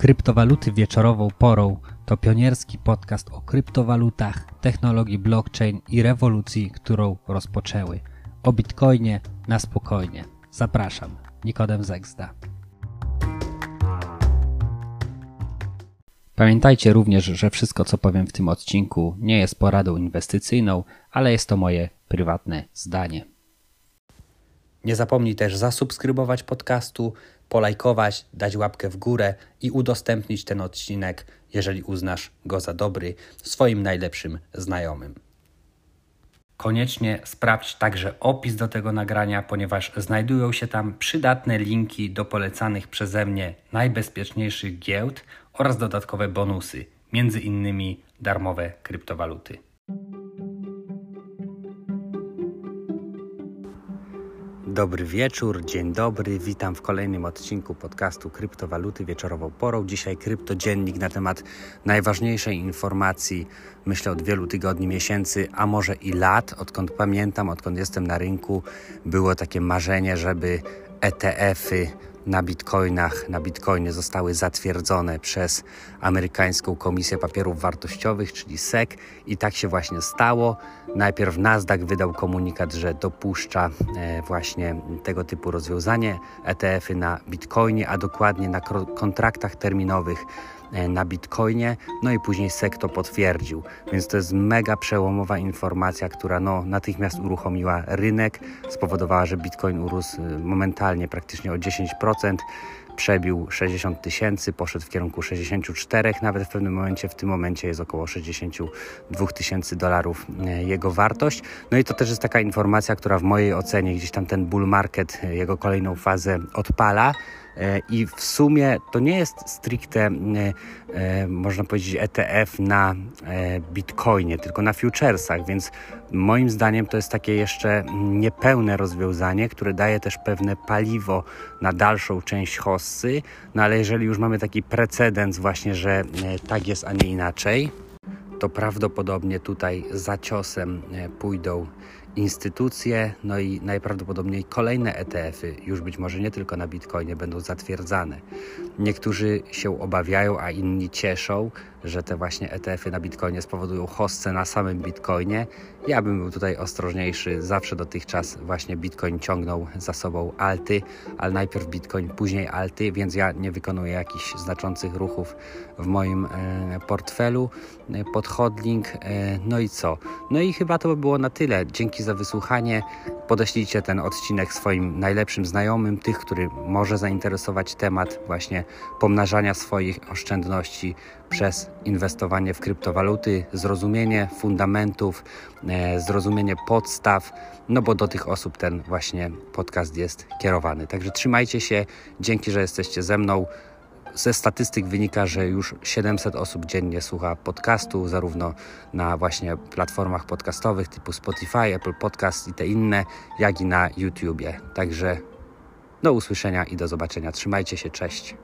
Kryptowaluty wieczorową porą to pionierski podcast o kryptowalutach, technologii blockchain i rewolucji, którą rozpoczęły. O bitcoinie na spokojnie. Zapraszam, Nikodem Zegzda. Pamiętajcie również, że wszystko co powiem w tym odcinku nie jest poradą inwestycyjną, ale jest to moje prywatne zdanie. Nie zapomnij też zasubskrybować podcastu, polajkować, dać łapkę w górę i udostępnić ten odcinek, jeżeli uznasz go za dobry, swoim najlepszym znajomym. Koniecznie sprawdź także opis do tego nagrania, ponieważ znajdują się tam przydatne linki do polecanych przeze mnie najbezpieczniejszych giełd oraz dodatkowe bonusy, między innymi darmowe kryptowaluty. Dobry wieczór, dzień dobry. Witam w kolejnym odcinku podcastu Kryptowaluty wieczorową porą. Dzisiaj kryptodziennik na temat najważniejszej informacji, myślę od wielu tygodni, miesięcy, a może i lat. Odkąd pamiętam, odkąd jestem na rynku, było takie marzenie, żeby ETF-y na bitcoinach, na bitcoinie zostały zatwierdzone przez amerykańską Komisję Papierów Wartościowych, czyli SEC i tak się właśnie stało. Najpierw Nasdaq wydał komunikat, że dopuszcza e, właśnie tego typu rozwiązanie ETF-y na bitcoinie, a dokładnie na kontraktach terminowych na Bitcoinie, no i później SEC to potwierdził. Więc to jest mega przełomowa informacja, która no, natychmiast uruchomiła rynek, spowodowała, że Bitcoin urósł e, momentalnie praktycznie o 10% przebił 60 tysięcy, poszedł w kierunku 64, nawet w pewnym momencie, w tym momencie jest około 62 tysięcy dolarów e, jego wartość. No i to też jest taka informacja, która w mojej ocenie gdzieś tam ten bull market, jego kolejną fazę odpala. E, I w sumie to nie jest stricte, e, e, można powiedzieć, ETF na Bitcoinie, tylko na futuresach, więc moim zdaniem to jest takie jeszcze niepełne rozwiązanie, które daje też pewne paliwo na dalszą część No ale jeżeli już mamy taki precedens właśnie, że tak jest, a nie inaczej, to prawdopodobnie tutaj za ciosem pójdą instytucje, no i najprawdopodobniej kolejne ETF-y, już być może nie tylko na Bitcoinie, będą zatwierdzane. Niektórzy się obawiają, a inni cieszą, że te właśnie ETF-y na Bitcoinie spowodują hossę na samym Bitcoinie. Ja bym był tutaj ostrożniejszy. Zawsze dotychczas właśnie Bitcoin ciągnął za sobą alty, ale najpierw Bitcoin, później alty, więc ja nie wykonuję jakichś znaczących ruchów w moim e, portfelu e, pod hodling. E, no i co? No i chyba to by było na tyle. Dzięki za wysłuchanie. Podeślijcie ten odcinek swoim najlepszym znajomym, tych, który może zainteresować temat właśnie pomnażania swoich oszczędności przez inwestowanie w kryptowaluty, zrozumienie fundamentów, e, zrozumienie podstaw, no bo do tych osób ten właśnie podcast jest kierowany. Także trzymajcie się, dzięki, że jesteście ze mną. Ze statystyk wynika, że już 700 osób dziennie słucha podcastu, zarówno na właśnie platformach podcastowych typu Spotify, Apple Podcast i te inne, jak i na YouTubie. Także do usłyszenia i do zobaczenia. Trzymajcie się, cześć.